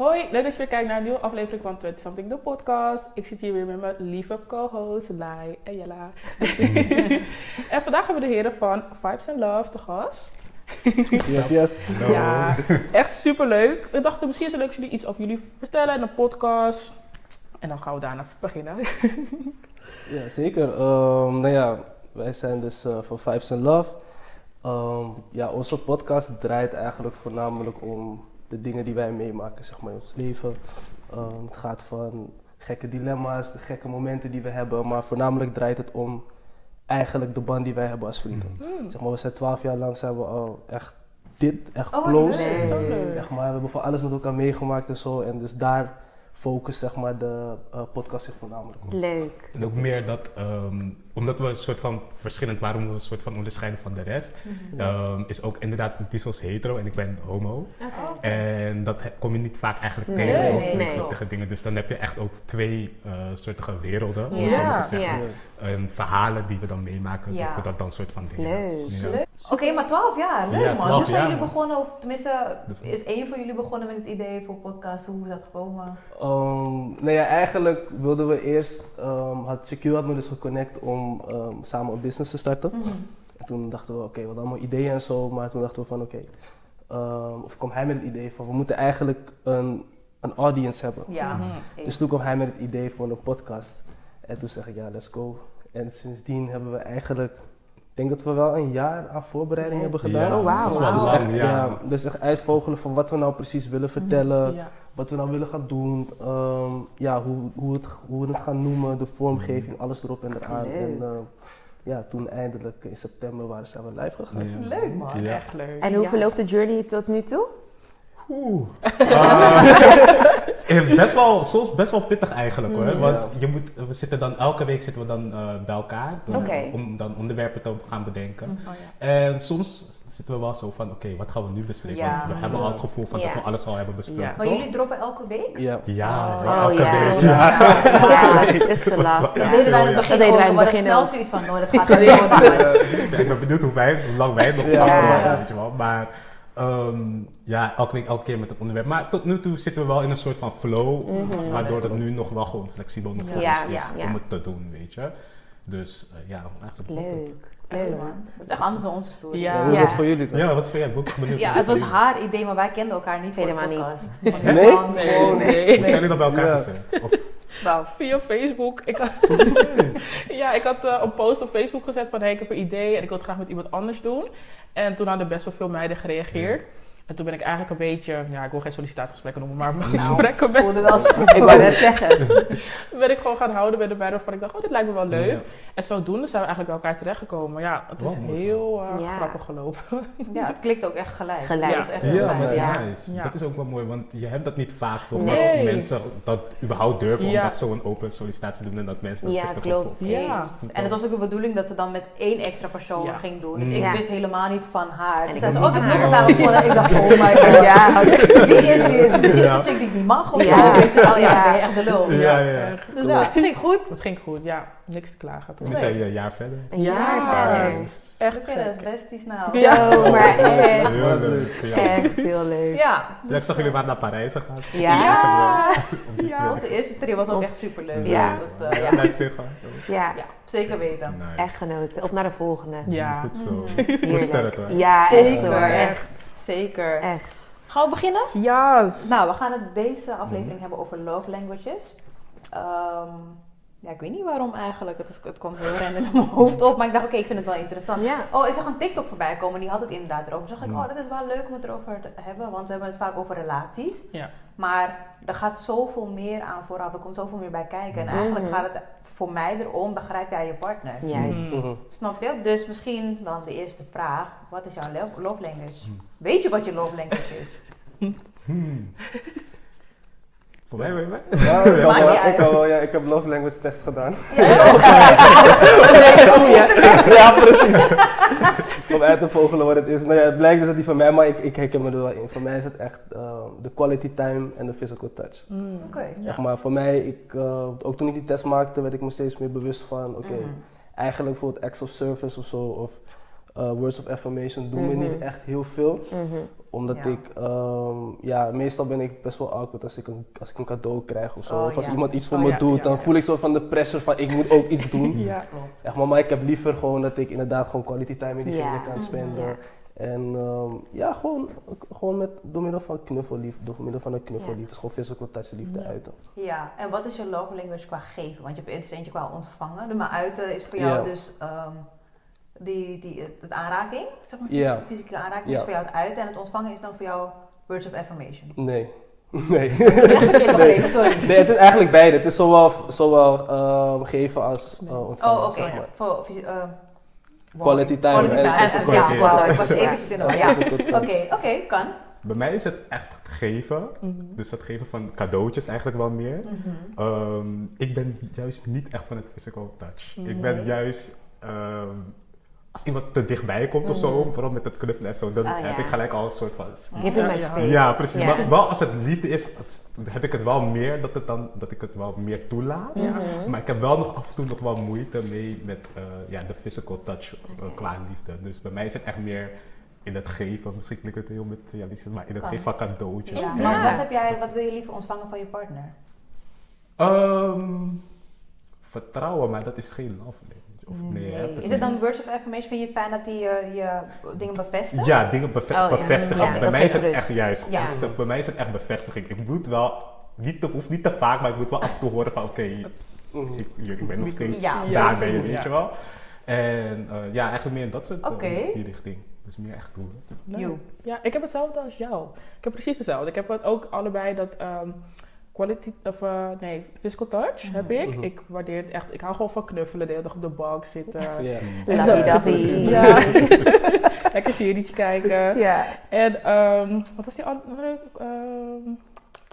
Hoi, leuk dat je weer kijkt naar een nieuwe aflevering van 20 Something, de podcast. Ik zit hier weer met mijn lieve co-host Lai en Jella. en vandaag hebben we de heren van Vibes and Love te gast. Yes, yes. Ja, echt super leuk. We dachten misschien is het leuk als jullie iets over jullie vertellen in een podcast. En dan gaan we daarna beginnen. Ja, zeker. Ehm, nou ja, wij zijn dus eh, van Vibes and Love. Ehm, ja, onze podcast draait eigenlijk voornamelijk om de dingen die wij meemaken, zeg maar, in ons leven. Ehm, het gaat van gekke dilemma's, de gekke momenten die we hebben, maar voornamelijk draait het om eigenlijk de band die wij hebben als vrienden. Hmm. Zeg maar, we zijn twaalf jaar lang zijn we al echt dit, echt Oh, close. leuk. Zeg maar, we hebben voor alles met elkaar meegemaakt en zo. En dus daar focust zeg maar, de eh, podcast zich voornamelijk op. Leuk. En ook meer dat, ehm, omdat we een soort van verschillend waren, we een soort van onderscheiden van de rest, ehm, is ook inderdaad, Diesel is hetero en ik ben homo. En dat kom je niet vaak eigenlijk Nee, tegen, nee, of twee nee. soortige dingen. Dus dan heb je echt ook twee eh soortige werelden, om Ja. het zo maar te zeggen. Ja. En verhalen die we dan meemaken, Ja. dat we dat dan soort van dingen. Leuk. Ja. Leuk. Oké, maar 12 jaar, leuk Ja, man. 12 Hoe zijn jullie begonnen, of tenminste, is één van jullie begonnen met het idee voor podcast? Hoe is dat gekomen? Ehm, nou ja, eigenlijk wilden we eerst, ehm had Shaquille had me dus geconnect om ehm, samen een business te starten. Mhm. En toen dachten we, oké, wat allemaal ideeën en zo, maar toen dachten we van, oké, ehm, of kwam hij met het idee van, we moeten eigenlijk een, een audience hebben. Ja. Mhm. Eens. Dus toen kwam hij met het idee voor een podcast. En toen zeg ik, ja, let's go. En sindsdien hebben we eigenlijk, ik denk dat we wel een jaar aan voorbereiding hebben gedaan. Ja, Oh, wauw. dat is wel Dus lang, echt, ja. ja, dus echt uitvogelen van wat we nou precies willen vertellen, Ja. Wat we nou willen gaan doen, ehm, ja, hoe, hoe, het, hoe we het gaan noemen, de vormgeving, alles erop en eraan. Leuk. En ehm, ja, toen eindelijk in september waren zijn we live gegaan. Ja. Leuk man. Ja. Echt leuk. En hoe Ja. verloopt de journey tot nu toe? Oeh. Eh, best wel, soms best wel pittig eigenlijk hoor. Mm. Want je moet, we zitten dan, elke week zitten we dan eh, bij elkaar. dan-. Om dan onderwerpen te gaan bedenken. Oh, ja. En soms zitten we wel zo van, oké, wat gaan we nu bespreken? Ja. Want we hebben al het gevoel van Ja. dat we alles al hebben besproken. Ja. Maar toch? jullie droppen elke week? Ja. Ja, Oh, Oh, elke ja. week. Ja. Het is te laat. Dat deden wij in het begin ook, maar snel zoiets van, no, dat gaat niet ik ben benieuwd hoe, wij, hoe lang wij het nog Ja. weet je wel. Maar ehm, ja, elke week, elke keer met het onderwerp. Maar tot nu toe zitten we wel in een soort van flow, Mhm. waardoor het nu nog wel gewoon flexibel nog voor Ja, ons is ja, ja. om het te doen, weet je. Dus eh, ja, eigenlijk. Leuk. Leuk Leuk. man. Dat is echt anders dan onze story. Ja. Ja, hoe is dat voor jullie dan? Ja, wat is voor jij? Ik ben ook benieuwd. Ja, het was haar idee, maar wij kenden elkaar niet voor de Helemaal niet. Nee? Nee, nee. Hoe zijn jullie dan bij elkaar Ja. gezet? Of, Nou, Via Facebook. Ik had, ja, ik had eh, een post op Facebook gezet van hey, ik heb een idee en ik wil het graag met iemand anders doen. En toen hadden best wel veel meiden gereageerd. En toen ben ik eigenlijk een beetje, ja, ik wil geen sollicitatiegesprekken noemen, maar mijn gesprekken ben, voelde wel. Ik wou net zeggen. ben ik gewoon gaan houden bij de meiden waarvan ik dacht, oh, dit lijkt me wel leuk. Ja. En zodoende zijn we eigenlijk bij elkaar terechtgekomen. Maar ja, het is heel eh, Ja. grappig gelopen. Ja, het klikt ook echt gelijk. Gelijk. Dat is echt Ja, maar dat Ja. is nice. Ja. Dat is ook wel mooi, want je hebt dat niet vaak toch? Nee. Dat mensen dat überhaupt durven Ja. omdat zo'n open sollicitatie doen en dat mensen dat Ja, zitten klopt. Ja. En het was ook de bedoeling dat ze dan met één extra persoon Ja. ging doen. Dus Mm. ik Ja. wist helemaal niet van haar. En Toen ik zei ze, ook oh, ik heb nog van gevonden. Ik dacht, oh my god. Ja. Wie is dit? Misschien Ja. is de chick die ik niet mag of Ja. zo. Weet je wel, ja, Ja. ben je echt de lul. Ja, ja. Dus ja, vind ik goed. Het ging goed, ja. Niks te klagen. Nu zijn we een jaar verder. Een Ja. jaar verder. Echt We kennen ons besties nou. Ja. Zo, maar echt. Heel leuk. Ja. Echt heel leuk. Ja. Ja, ik zag jullie waren naar Parijs gegaan. Ja. Die Ja. Twitter. Onze eerste trio was ook echt super leuk. Ja. Dat, eh, Ja, ja. lijkt zich van. Ja, ja, zeker weten. Nice. echt genoten. Op naar de volgende. Ja. Goed zo. Hoe sterk hoor. Ja, Zeker, echt. Zeker. Echt. Gaan we beginnen? Ja. Nou, we gaan het deze aflevering hebben over love languages. Ehm, ja, ik weet niet waarom eigenlijk. Het, is, het kwam heel random in mijn hoofd op. Maar ik dacht, oké, ik vind het wel interessant. Ja. Oh, ik zag een TikTok voorbij komen. Die had het inderdaad erover. Toen dacht ik, Hmm. oh, dat is wel leuk om het erover te hebben. Want we hebben het vaak over relaties. Ja. Maar er gaat zoveel meer aan vooraf. Er komt zoveel meer bij kijken. En Mhm. eigenlijk gaat het voor mij erom, begrijp jij je partner? Juist. Mhm. Snap je? Dus misschien dan de eerste vraag. Wat is jouw love, language? Weet je wat je love language is? Hmm. Voor mij, weet mij? Ja, ik, ja, ik heb love language test gedaan. Ja. ja, precies. Om uit te vogelen wat het is. Nou ja, het blijkt dus dat die van mij, maar ik, ik herken me er wel in. Voor mij is het echt eh, de quality time en de physical touch. Mm. Oké. Zeg maar, voor mij, ik, eh, ook toen ik die test maakte, werd ik me steeds meer bewust van, oké, Mhm. eigenlijk bijvoorbeeld acts of service of zo, of eh, words of affirmation doen me Mhm. niet echt heel veel. Mhm. Omdat Ja. ik, ehm, ja, meestal ben ik best wel awkward als ik een, als ik een cadeau krijg of zo. Oh, of als ja. iemand iets voor Oh, me ja, doet, dan voel ik zo van de pressure van ik moet ook iets doen. Ja. Klopt. Echt, maar, maar ik heb liever gewoon dat ik inderdaad gewoon quality time met diegene kan spenden. Ja. En ehm, ja, gewoon, gewoon met, door middel van knuffelliefde, door middel van een knuffelliefde. Dus gewoon physical touch liefde Ja. uiten. Ja, en wat is je love language qua geven? Want je hebt eerst eentje qua ontvangen. De maar uiten is voor jou dus ehm, die, die, het, aanraking, zeg maar, fysieke aanraking is voor jou het uiten. En het ontvangen is dan voor jou words of affirmation. Nee. Nee. Ja, verkeerd begrepen, sorry. nee, het is eigenlijk beide. Het is zowel, zowel ehm, geven als eh, ontvangen. Oh, oké. zeg maar. Voor eh, Quality time Quality en time. physical Ja, wow, ik was eventjes in de. Ja. Oké, oké, kan. Bij mij is het echt het geven. Mhm. Dus het geven van cadeautjes eigenlijk wel meer. Ehm, ik ben juist niet echt van het physical touch. Ik ben Nee. juist... ehm, als iemand te dichtbij komt of zo, vooral met het knuffelen en zo, dan Ah, heb ja. ik gelijk al een soort van... Give him my Ja, space. Ja, precies. Ja. Maar wel als het liefde is, heb ik het wel meer dat, het dan, dat ik het wel meer toelaat. Ja. Mhm. Maar ik heb wel nog af en toe nog wel moeite mee met eh, ja, de physical touch eh, qua liefde. Dus bij mij is het echt meer in het geven, misschien klinkt het heel materialistisch, maar in het geven van cadeautjes. Ja. Maar wat, heb jij, wat wil je liever ontvangen van je partner? Ehm, vertrouwen, maar dat is geen love language. Of nee, Is het dan words of affirmation? Vind je het fijn dat hij je, je dingen bevestigt? Ja, dingen beve- Oh, bevestigen. Ja, bij mij is het echt juist. Ja. bevestig- Bij mij is het echt bevestiging. Ik moet wel, niet te, hoeft niet te vaak, maar ik moet wel af en toe horen van oké, ik, ik ben nog steeds Ja, daar ben je, weet je wel. En eh, ja, eigenlijk meer in dat soort eh, Oké. die richting. Dus meer echt doen. You. Ja, ik heb hetzelfde als jou. Ik heb precies hetzelfde. Ik heb het ook allebei dat ehm, quality, of eh, nee, physical touch heb ik. Mhm. Ik waardeer het echt. Ik hou gewoon van knuffelen, de hele dag op de bank zitten. Ja. Lovey-dovey. Ja. Lekker serietje kijken. Ja. En ehm, wat was die andere? ehm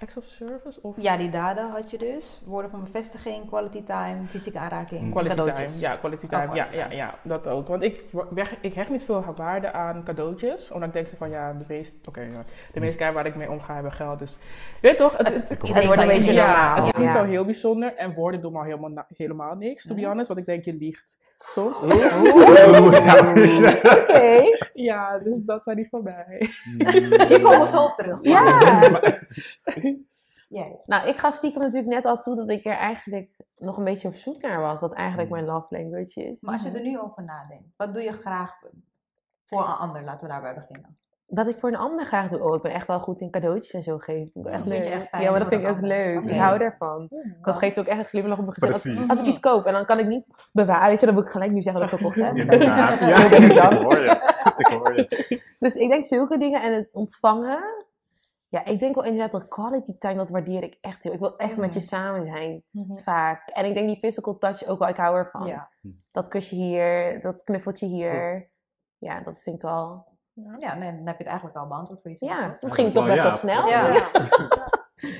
acts of service of Ja, die daden had je dus. Woorden van bevestiging, quality time, fysieke aanraking, quality cadeautjes. time? Ja, quality Oh, time. quality ja, ja, time. ja, dat ook. Want ik, weg, ik hecht niet veel waarde aan cadeautjes. Omdat ik denk van ja, de meest, oké, ja, de meeste keer waar ik mee omga hebben geld. Dus je weet toch, het, het, Ik Iedereen wordt een beetje niet- ja, het normaal. is niet Ja. zo heel bijzonder. En woorden doen al helemaal, helemaal niks, to be Ja. honest. Want ik denk, je liegt soms. Oké. ja, dus dat zijn niet van mij. Hier komen zo op terug. Ja. Jij. Nou, ik gaf stiekem natuurlijk net al toe dat ik er eigenlijk nog een beetje op zoek naar was. Wat eigenlijk mijn love language is. Maar als je er nu over nadenkt, wat doe je graag voor een ander? Laten we daarbij beginnen. Dat ik voor een ander graag doe. Oh, ik ben echt wel goed in cadeautjes en zo geven. Echt Dat vind leuk. echt fijn ja, maar dat vind ik ook leuk. Ik hou daarvan. Dat geeft ook echt een glimlach op mijn gezicht. Als, Precies. als ik iets koop en dan kan ik niet bewaren. Weet je, dan moet ik gelijk nu zeggen dat ik het gekocht heb. Inderdaad, ja. Hoe ben ik dan? Ik hoor je. Ik hoor je. Dus ik denk zulke dingen en het ontvangen. Ja, ik denk wel inderdaad dat quality time, dat waardeer ik echt heel. Ik wil echt met je samen zijn, vaak. En ik denk die physical touch ook wel, ik hou ervan. Ja. Dat kusje hier, dat knuffeltje hier. Ja, dat vind ik wel... ja, nee, dan heb je het eigenlijk al beantwoord voor jezelf. Ja, dat ging toch Wel, best wel snel. Ja.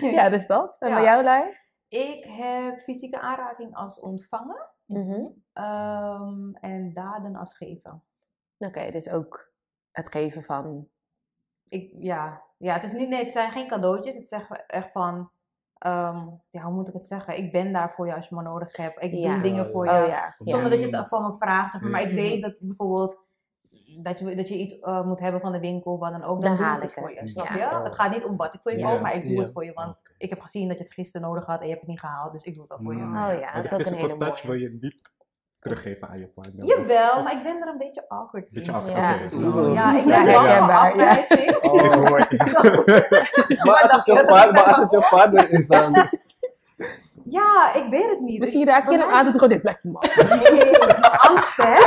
Ja, dus dat. En Ja. bij jou, Lai? Ik heb fysieke aanraking als ontvangen Mhm. ehm, en daden als geven. Oké, dus ook het geven van... Ik, ja, ja het, is niet, nee, het zijn geen cadeautjes. Het is echt, van, ehm, ja, hoe moet ik het zeggen? Ik ben daar voor je als je me nodig hebt. Ik Ja. doe dingen voor je. Oh ja. Zonder dat je het van me vraagt. Zeg maar. maar ik Ja. weet dat bijvoorbeeld dat je, dat je iets eh, moet hebben van de winkel, wat dan ook. Dan haal ik het voor je. Snap Ja. je? Het gaat niet om wat ik voor je Ja. koop, maar ik doe Ja. het voor je. Want ik heb gezien dat je het gisteren nodig had en je hebt het niet gehaald. Dus ik doe het wel voor je. Mm. Oh ja, Maar dat is ook een hele touch wil je niet teruggeven aan je partner. Jawel, maar ik ben er een beetje awkward in. Beetje af. Ja. Ja, ik Ja, ben er wel van herkenbaar, ja. afwijzing. Oh. Ik hoor je. Maar als het je vader, maar als het je vader is dan... Ja, ik weet het niet. Misschien raak je hem aan, doet hij gewoon dit, blijf van me af. Nee, mijn angst hè.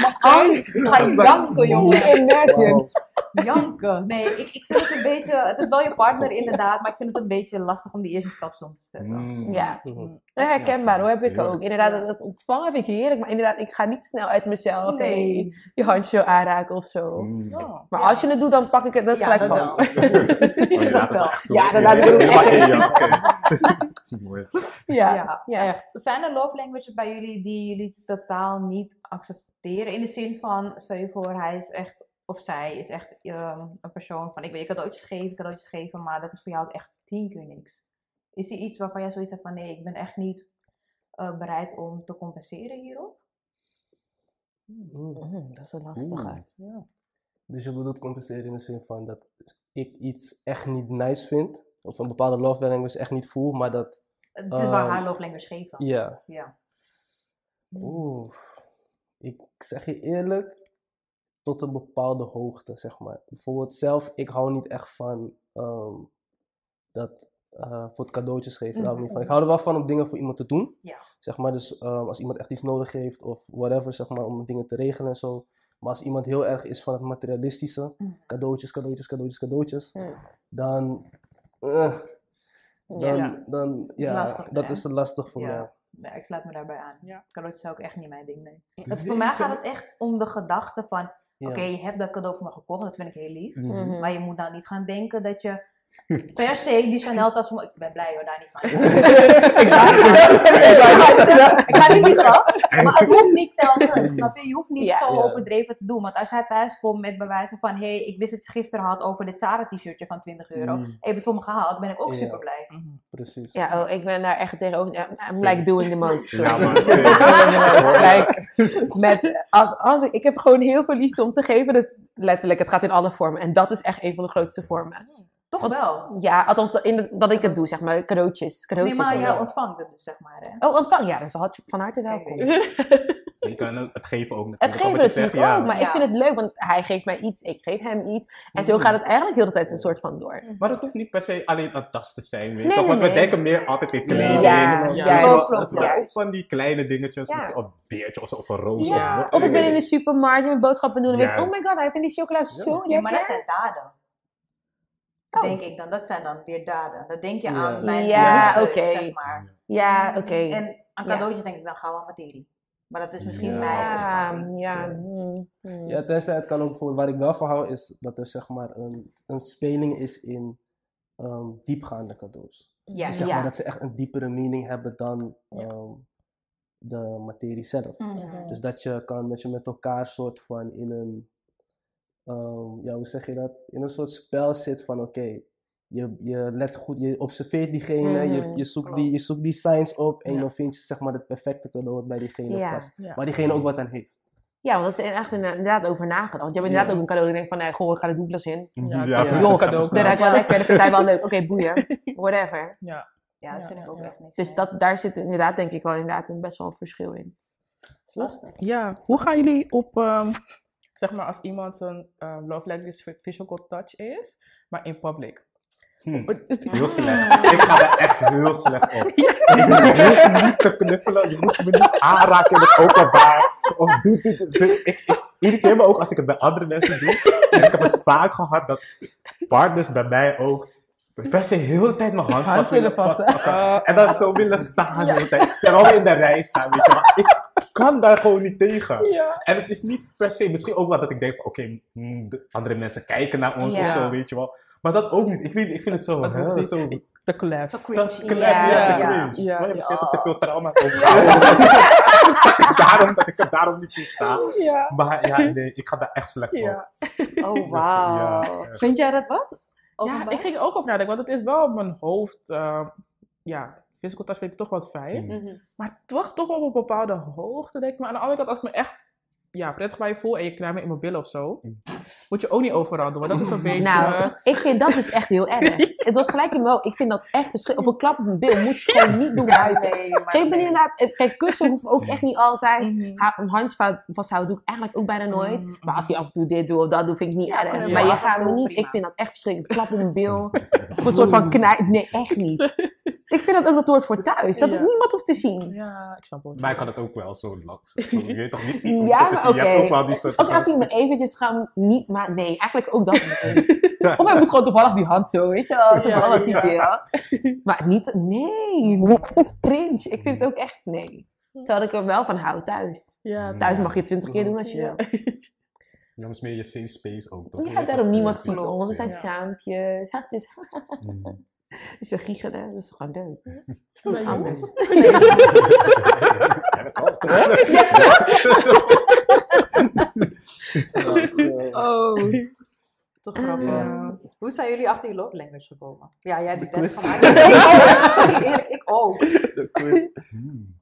Mijn angst. Ik ga janken, jongen. Imagine. Janken. Nee, ik, ik vind het een beetje... Het is wel je partner inderdaad, maar ik vind het een beetje lastig om die eerste stap soms te zetten. Mm. Ja. Ja, herkenbaar hoor, heb ik ook. Inderdaad, dat, dat ontvangen vind ik heerlijk, maar inderdaad, ik ga niet snel uit mezelf hey, Nee. je handje aanraken of zo. Mm. Ja. Maar Ja. als je het doet, dan pak ik het dat Ja, gelijk dat vast. Oh, wel. Ja, dat laat ik ook. Dat is mooi. Ja. echt. Zijn er love languages bij jullie die jullie totaal niet accepteren? In de zin van, stel je voor, hij is echt, of zij is echt ehm, een persoon van, ik weet, je cadeautjes geven, cadeautjes geven, maar dat is voor jou echt tien keer niks. Is er iets waarvan jij zoiets hebt van, nee, ik ben echt niet eh, bereid om te compenseren hierop? Mm. Mm, dat is een lastige. Oeh. Dus je bedoelt compenseren in de zin van dat ik iets echt niet nice vind, of een bepaalde love language echt niet voel, maar dat, Het is waar Ehm, haar love language geven. ja. Ja. Oeh. Ik zeg je eerlijk, tot een bepaalde hoogte, zeg maar. Bijvoorbeeld zelf, ik hou niet echt van ehm, dat eh, voor het cadeautjes geven. niet van. Ik hou er wel van om dingen voor iemand te doen. Ja. Zeg maar, dus ehm, als iemand echt iets nodig heeft of whatever, zeg maar, om dingen te regelen en zo. Maar als iemand heel erg is van het materialistische, Mm. cadeautjes, cadeautjes, cadeautjes, cadeautjes, Mm. dan, eh, dan, Ja. dan, ja, lastig, dat is lastig voor Ja. mij. Nee, ik sluit me daarbij aan. Ja. Cadeautjes zou ook echt niet mijn ding, nee. Dus Het, voor mij gaat het echt om de gedachte van, Oké, je hebt dat cadeau voor me gekocht, dat vind ik heel lief. Mhm. Maar je moet nou niet gaan denken dat je per se die Chanel tas. Ik ben blij hoor, daar niet van. ik ga niet liegen, maar het hoeft niet telkens, snap je? Je hoeft niet Ja. zo overdreven te doen. Want als jij thuis komt met bewijzen van, hé, hey, ik wist dat je gisteren had over dit Zara t-shirtje van 20 euro. Mm. Heb je het voor me gehaald, ben ik ook super blij. Precies. Ja, oh, ik ben daar echt tegenover. Ja, I'm like doing the most. Ja. Like, met, als, als ik, ik heb gewoon heel veel liefde om te geven. Dus letterlijk, het gaat in alle vormen. En dat is echt een van de grootste vormen. Toch wel? Ja, althans in de- dat ik het doe, zeg maar. Cadeautjes. Nee, cadeautjes. maar jij Ja. ontvangt het dus, zeg maar. Hè? Oh, ontvang. Ja, dus had- van harte welkom. Zeker, het geven ook Het natuurlijk. geven natuurlijk ja. ook, maar ik Ja. vind het leuk, want hij geeft mij iets, ik geef hem iets. En zo gaat het eigenlijk heel de tijd een soort van door. Maar het hoeft niet per se alleen een tas te zijn, weet Nee, toch? Want nee, we nee. denken meer altijd in kleding. Ja, Het zijn ook van die kleine dingetjes, Ja. misschien een beertje of, een roos. Ja, of, of ik ben in de supermarkt en mijn boodschappen doen en denk ik, oh my god, hij vindt die chocola zo Ja, lekker. maar dat zijn daden. Oh. Denk ik dan. Dat zijn dan weer daden. Dat denk je Ja. aan mijn Ja, oké. zeg maar. Ja, oké. En aan Ja. cadeautjes denk ik dan gauw aan materie. Maar dat is misschien Ja. mijn Ja, ja. mm, mm. Ja, tenzij het kan ook bijvoorbeeld, waar ik wel van hou, is dat er zeg maar een, een speling is in ehm, diepgaande cadeaus. Ja, Zeg Ja. maar dat ze echt een diepere meaning hebben dan Ja. ehm, de materie zelf. Mhm. Dus dat je kan met je met elkaar soort van in een, ehm, ja hoe zeg je dat? In een soort spel zit van oké, je, je let goed, je observeert diegene, je, Mhm, je, zoekt klopt. die, je zoekt die signs op en Ja. dan vind je zeg maar het perfecte cadeau wat bij diegene Ja. past. Ja. Maar diegene ook wat aan heeft. Ja, want dat is echt inderdaad over nagedacht. Want je hebt Ja. inderdaad ook een cadeau die denkt van, nee, goh, ik ga de douglas in. Ja, Ja, joh, cadeau. Dat is wel lekker, dat vindt hij wel leuk. Oké, boeien. Whatever. Ja. Ja, dat Ja, vind ik ook ja. echt niks. Dus dat, daar zit inderdaad denk ik wel inderdaad een best wel een verschil in. is lastig. Ja, hoe gaan jullie op, ehm, zeg maar, als iemand zijn ehm, love language physical touch is, maar in public? Hm. Heel slecht. Ik ga er echt heel slecht op. Je hoeft niet te knuffelen, je moet me niet aanraken in het openbaar. Of doe dit. Ik, ik irriteer me ook als ik het bij andere mensen doe. En ik heb het vaak gehad dat partners bij mij ook heel de tijd mijn hand vast willen. En dan zo willen staan de hele tijd. Terwijl we in de rij staan, weet je. Maar ik kan daar gewoon niet tegen. Ja. En het is niet per se, misschien ook wel dat ik denk van oké, hmm, de andere mensen kijken naar ons Ja. of zo, weet je wel. Maar dat ook niet. Ik vind, ik vind het zo, Dat hè, zo De collab. Zo dat klep, Ja, ja, de ja, cringe. ja, Maar ja. misschien heb ik te veel trauma's overgehouden. daarom dat ik het daarom niet toesta. Ja. Maar ja, nee, ik ga daar echt slecht op. Ja. Oh, Dus, wauw. Vind jij dat wat? ja, ik ging er ook over nadenken, want het is wel op mijn hoofd. ehm, ja, physical touch vind ik toch wat fijn. Mm. Mhm. Maar toch, toch op een bepaalde hoogte, denk ik. Maar aan de andere kant, als ik me echt ja, prettig bij je voel en je knijpt me in mijn billen of zo, Mm. moet je ook niet overal doen. Want dat is een beetje... Nou, ik vind dat dus echt heel erg. Het was gelijk in wel, ik vind dat echt verschrikkelijk. Op een klap op een bil moet je gewoon niet doen buiten. Nee, maar Geef me nee. inderdaad, eh, kijk, kussen hoeft ook echt niet altijd. Mhm. Een handje vast- vasthouden doe ik eigenlijk ook bijna nooit. Mm, Maar als hij af en toe dit doet of dat doet, vind ik niet Ja, erg. Maar je gaat niet, prima. ik vind dat echt verschrikkelijk. Klap in een bil. Of een soort van knijp. Nee, echt niet. Ik vind dat ook dat hoort voor thuis. Dat Ja. ook niemand hoeft te zien. Ja, ik snap het. Maar ik kan het ook wel zo langs. Je weet toch niet, niet Ja, te maar zien. Je hebt oké. ook wel die soort Ook als hij me eventjes gaan, niet, maar nee, eigenlijk ook dat niet eens. Of hij moet gewoon toevallig die hand zo, weet je wel, toevallig zie je. Maar niet, nee, dat is cringe. Ik vind het ook echt, nee. Terwijl ik er wel van hou thuis. Ja, Thuis mag je twintig keer doen als je Ja. wil. Ja, is meer je safe space ook. Toch? Ja, daarom niemand ziet ons. We zijn ja. saampjes. Ja, het is, Mm. dus we giechelen, dat is gewoon leuk. Anders. Oh. Toch grappig. Ja. Hoe zijn jullie achter je love language gekomen? Ja, jij hebt het best gemaakt. Sorry, eerlijk, ik ook. Hmm.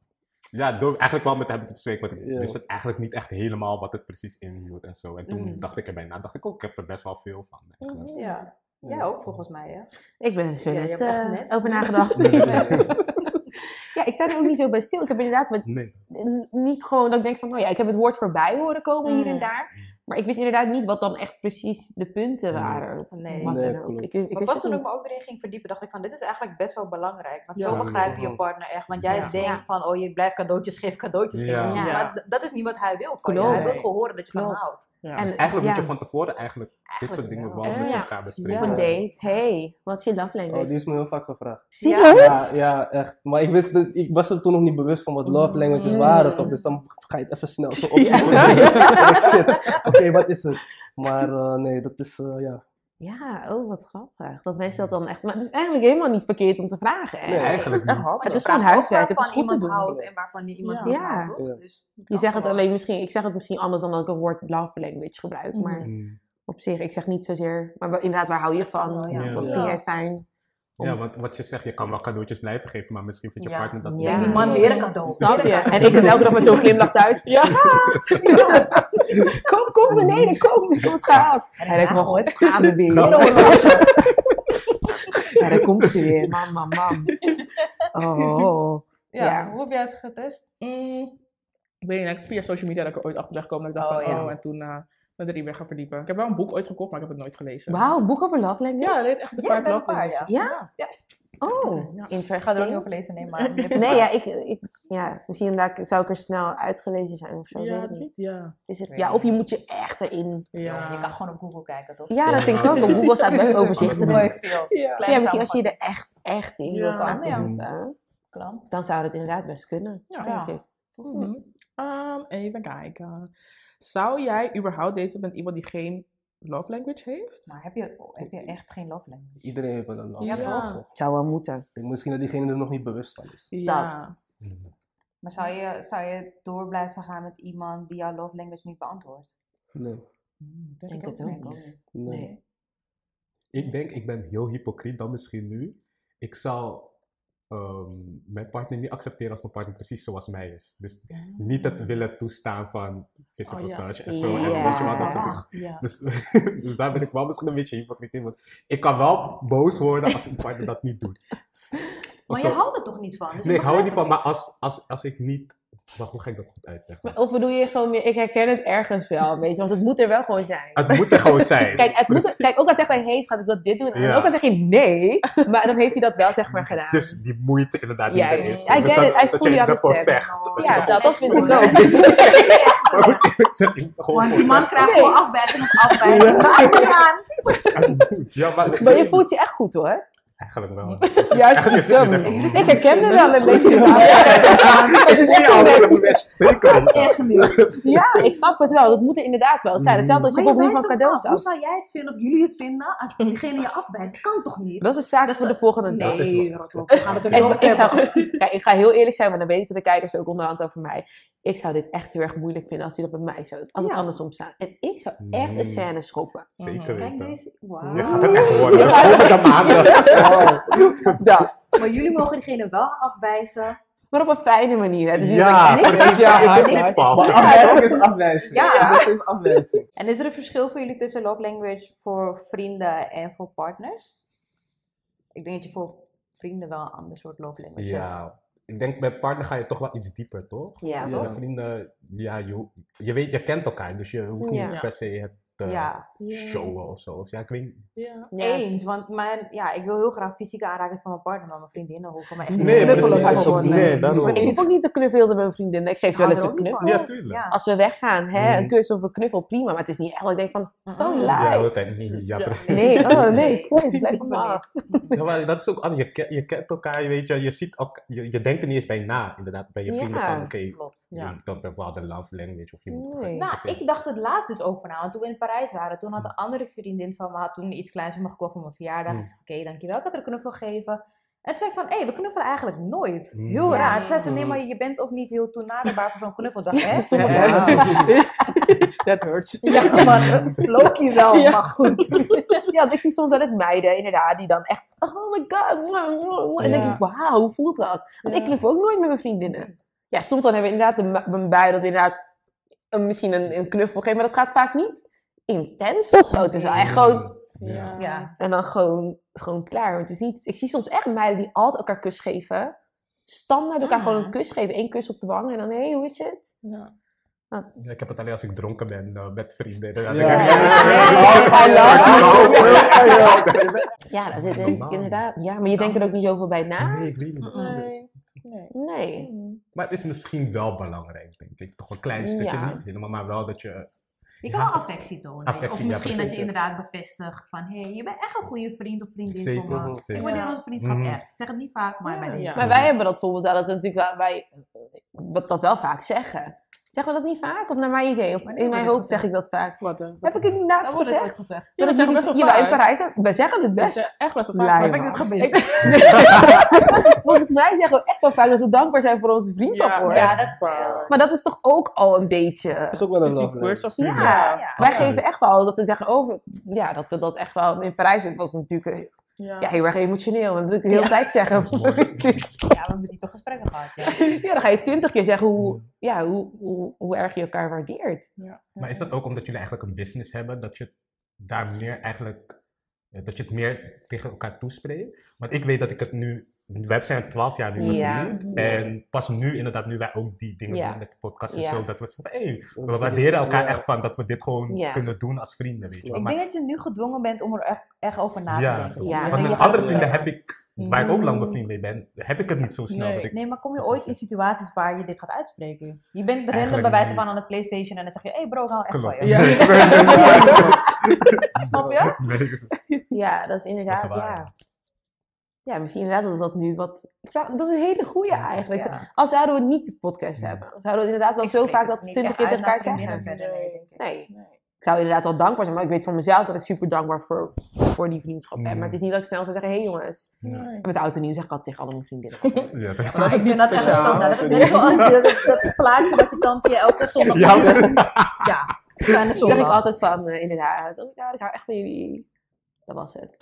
ja, door eigenlijk wel met hem te bespreken, want ik Ja. wist het eigenlijk niet echt helemaal wat het precies inhield en zo. En toen Mhm. dacht ik erbij na, dacht ik ook, ik heb er best wel veel van. Ja. Jij ook volgens mij, hè? Ik ben er zo Ja, je net, eh, net- over nagedacht. ja, ik sta er ook niet zo bij stil. Ik heb inderdaad wat, Nee. n- niet gewoon dat ik denk van, oh ja, ik heb het woord voorbij horen komen hier en Mm. daar. Maar ik wist inderdaad niet wat dan echt precies de punten Nee. waren. Nee. Nee, ook. Ik, ik Maar pas toen ik me ook erin ging verdiepen, dacht ik van, dit is eigenlijk best wel belangrijk. Want Ja. zo begrijp je Ja. je partner echt. Want jij Ja. denkt Ja. van, oh, je blijft cadeautjes geven, cadeautjes Ja. geven. Ja. Maar dat is niet wat hij wil van je. Klopt. Hij wil gewoon horen dat je van houdt. Ja. En- Dus eigenlijk ja. moet je van tevoren eigenlijk dit soort dingen wel. met Ja. elkaar op bespreken. een date. Hey, wat is je love language? Oh, die is me heel vaak gevraagd. Serieus? Ja, ja, echt. Maar ik, wist het, ik was er toen nog niet bewust van wat love languages Mm. waren, toch? Dus dan ga je het even snel zo opzoeken. Oké, wat is het? Maar eh, nee, dat is, eh, ja. Ja, oh wat grappig. Dat mensen dat dan echt... Maar het is eigenlijk helemaal niet verkeerd om te vragen. Hè? Nee, eigenlijk Het is echt niet. Het je is gewoon huiswerk. Het is waarvan goed te iemand doen. houdt en waarvan niet iemand Ja. houdt, toch? Ja. Dus Je zegt het alleen misschien... Ik zeg het misschien anders dan dat ik het woord love language gebruik. Maar Mm. op zich, ik zeg niet zozeer... Maar inderdaad, waar hou je van? Ja. Wat vind jij fijn? Ja, want wat je zegt, je kan wel cadeautjes blijven geven, maar misschien vindt je Ja. partner dat Ja. En niet. die man weer een cadeau. Snap je? En ik ben elke dag met zo'n glimlach thuis. Ja! Kom, kom beneden, kom. Heb het gehaald. En ik nog, gaan we weer. Ja, daar komt ze weer. Mam, mam, mam. Oh. Ja, Ja. hoe heb jij het getest? Mm, ik weet niet, via social media dat ik er ooit achter ben gekomen. Dat ik dacht Oh, van, ja. oh, en toen uh, me erin weer gaan verdiepen. Ik heb wel een boek ooit gekocht, maar ik heb het nooit gelezen. Wauw, boek over love language? Ja, dat echt de Ja, een love paar, ja. Ja? Ja. Oh, Ja. Ik ga er ook niet over lezen, nee, maar... Nee, ja, ik, ik, ja, misschien inderdaad zou ik er snel uitgelezen zijn of zo. Ja, niet, ja. Is het, ja, of je moet je echt erin. Ja. Je kan gewoon op Google kijken, toch? Ja, dat vind ik ook. Want Google staat best overzichtelijk. Mooi veel. Ja. Misschien als je je er echt, echt in Kan, ja. verdiepen, Klant. dan zou het inderdaad best kunnen. Ja. denk ik. Mhm. Ehm, even kijken. Zou jij überhaupt daten met iemand die geen love language heeft? Maar heb je, heb je echt geen love language? Iedereen heeft wel een love Ja, language, toch? Het zou wel moeten. Ik denk misschien dat diegene er nog niet bewust van is. Ja. Mm. Maar zou je, zou je door blijven gaan met iemand die jouw love language niet beantwoordt? Nee. Mm, Denk ik het ook niet. Nee. Nee. Ik denk, ik ben heel hypocriet dan misschien nu. Ik zou ehm, mijn partner niet accepteren als mijn partner precies zoals mij is. Dus niet het willen toestaan van physical Oh, ja. touch en zo. En Ja. weet je wat, dat soort dingen. Ja. Dus, dus daar ben ik wel misschien een beetje hypocriet in. Want ik kan wel boos worden als mijn partner dat niet doet. Maar je houdt er toch niet van? Dus Nee, ik hou er niet van, maar als, als, als ik niet... Wacht, hoe ga ik dat goed uitleggen? Maar Of bedoel je gewoon meer, ik herken het ergens wel, weet je, want het moet er wel gewoon zijn. Het moet er gewoon zijn. Kijk, het moet Dus- er- kijk ook al zegt hij, hey schat, ik wil dit doen. En Ja. ook al zeg je nee, maar dan heeft hij dat wel zeg maar gedaan. Het is die moeite inderdaad die er Juist. is. I get Dus dat, dat fully je ervoor vecht. Dat je ja, dat, dat vind ik ook. Maar Want die man krijgt gewoon afwijzing op aan. Ja, maar, Maar je voelt je echt goed hoor. Eigenlijk wel. Juist het Ik herken er wel een beetje. Het is echt Ja, een beetje- ik snap het wel. Dat moet er inderdaad wel zijn. Hetzelfde als je bijvoorbeeld van cadeaus af. Hoe zou jij het vinden of jullie het vinden als diegene je afwijst? Dat kan toch niet? Dat is een zaak voor de volgende dag. Nee. We gaan het er niet over kijk, ik ga heel eerlijk zijn, want dan weten de kijkers ook onderhand over mij. Ik zou dit echt heel erg moeilijk vinden als hij dat bij mij zou Als het Ja. andersom zou. En ik zou echt een scène schoppen. Zeker Kijk weten. deze. Wauw. Je gaat het echt worden. Ja. De komende maanden. Dat. Maar jullie mogen diegene wel afwijzen. Maar op een fijne manier. Hè. Dus niet Ja, precies. Ja, Ja, afwijzing is afwijzing. Ja. Dat is afwijzing. En is er een verschil voor jullie tussen love language voor vrienden en voor partners? Ik denk dat je voor vrienden wel een ander soort love language hebt. Ja, ik denk bij partner ga je toch wel iets dieper, toch? Ja? Met vrienden, ja, je, je weet, je kent elkaar, dus je hoeft niet per se het te Ja. showen of zo. Of ja, ik weet niet. Ja. Ja, Eens, want mijn, ja, ik wil heel graag fysieke aanraking van mijn partner, maar mijn vriendinnen hoeven me echt niet Nee, te knuffelen. Nee, daarom. Ik hoef ook niet te knuffelen met mijn vriendin. Ik geef ze wel eens een ook knuffel. Ja, tuurlijk. Ja. Als we weggaan, hè, een Mhm. kus of een knuffel, prima. Maar het is niet echt dat ik denk van, oh. Ja, de laai. hele tijd niet. Ja, Ja. precies. Nee, oh nee, blijf van. Ja, maar dat is ook anders. Je, je kent elkaar, je weet je, je ziet elkaar, je, je denkt er niet eens bij na, inderdaad, bij je Ja. vrienden van, oké, Klopt. je moet dan bepaalde love language of je moet... Nee. Nou, ik dacht het laatst dus over na. Want toen we Parijs waren, toen had een andere vriendin van me had toen iets kleins voor me gekocht voor mijn verjaardag. Mm. Ik zei, oké, dankjewel. Ik had een knuffel gegeven. En toen zei ik van, hé, we knuffelen eigenlijk nooit. Heel Mm. raar. Ja. Toen zei ze, nee, maar je bent ook niet heel toenaderbaar voor zo'n knuffel. Ik dacht, hè? Ja. Dat hurts. Ja, maar Loki wel, Ja. maar goed. Ja, want ik zie soms wel eens meiden, inderdaad, die dan echt, oh my god. En dan Ja. denk ik, wauw, hoe voelt dat? Want ik Ja. knuffel ook nooit met mijn vriendinnen. ja, soms dan hebben we inderdaad een, een bui dat we inderdaad een, misschien een, een knuffel geven, maar dat gaat vaak niet intens of zo. Het is wel echt gewoon, Ja. Ja. en dan gewoon, gewoon klaar. Maar Het is niet, ik zie soms echt meiden die altijd elkaar kus geven. Standaard elkaar Ah. gewoon een kus geven. één kus op de wang en dan, hé, hey, hoe is het? Ja. Ja, ik heb het alleen als ik dronken ben eh, met vrienden. Dan Ja. ik- Ja. Ja, daar zit denk ik inderdaad. Ja, maar je denkt er ook niet zoveel bij na. Nee, ik weet niet. Nee. Nee. Nee. Maar het is misschien wel belangrijk, denk ik. Toch een klein stukje, Ja. niet helemaal, maar wel dat je... Je kan wel affectie tonen. Affectie, of ja, misschien dat je inderdaad bevestigt van... hé, hey, je bent echt een goede vriend of vriendin Zeker, voor me. zeker. Ik waardeer onze vriendschap Mhm. echt. Ik zeg het niet vaak, maar Ja, bij ja. deze. Maar wij hebben dat bijvoorbeeld wel, dat we natuurlijk wel, wij dat wel vaak zeggen. Zeggen we dat niet vaak? Of naar mijn idee? Of in mijn hoofd zeg ik dat vaak. Wat, eh, Heb ik het niet laatst Dat wordt het gezegd? Ja, dat zeggen we best wel in vaak. Parijs. Wij zeggen het best. is echt best wel vaak. Heb ik dit gemist? Volgens mij zeggen we echt wel vaak dat we dankbaar zijn voor onze vriendschap Ja, hoor. Ja, dat... waar. Maar dat is toch ook al een beetje... Dat is ook wel een love Ja, Ja. wij geven echt wel dat we zeggen, oh, ja, dat we dat echt wel... In Parijs was het natuurlijk eh, Ja. ja, heel erg emotioneel. Dat ik de hele Ja. tijd zeggen. Ja, we hebben diepe gesprekken gehad, ja. ja, dan ga je twintig keer zeggen hoe, ja, hoe, hoe, hoe erg je elkaar waardeert. Ja. Maar is dat ook omdat jullie eigenlijk een business hebben, dat je daar meer eigenlijk, eh, dat je het meer tegen elkaar toespreekt? Want ik weet dat ik het nu, wij zijn 12 jaar nu Ja. bevriend. En pas nu, inderdaad, nu wij ook die dingen Ja. doen met de podcast en Ja. zo, dat we zeggen, we waarderen elkaar ja. echt van dat we dit gewoon Ja. kunnen doen als vrienden, weet je wel. Ik Maar- denk dat je nu gedwongen bent om er echt, echt over na te ja, denken. Ja, want met andere vrienden heb ik, waar ik ook lang bevriend mee ben, heb ik het niet zo snel. Nee. Dat ik, Nee, maar kom je ooit in situaties waar je dit gaat uitspreken? Je bent random bij wijze van aan het Playstation en dan zeg je, hé hey bro, hou echt Klopt. van je. Ja. Snap je? Nee. Ja, dat is inderdaad, Dat is waar. ja. Ja, misschien inderdaad dat dat nu wat... Dat is een hele goeie eigenlijk. Ja. Als zouden we niet de podcast Ja. hebben, zouden we inderdaad dan Ik zo vaak dat twintig keer tegen elkaar zeggen. verder, nee. Nee. Nee. Ik zou inderdaad wel dankbaar zijn, maar ik weet van mezelf dat ik super dankbaar voor, voor die vriendschap ben. Maar het is niet dat ik snel zou zeggen, hé hey jongens. Nee. En met de auto nieuw zeg ik altijd tegen alle mijn vriendinnen. Ja, dat- Maar ik niet vind dat echt standaard. Dat is net zoals dat, dat plaatje wat je tante je elke zondag Ja. Ja, Dan zeg ik altijd van, eh, inderdaad, ja, ik hou echt van jullie. Dat was het.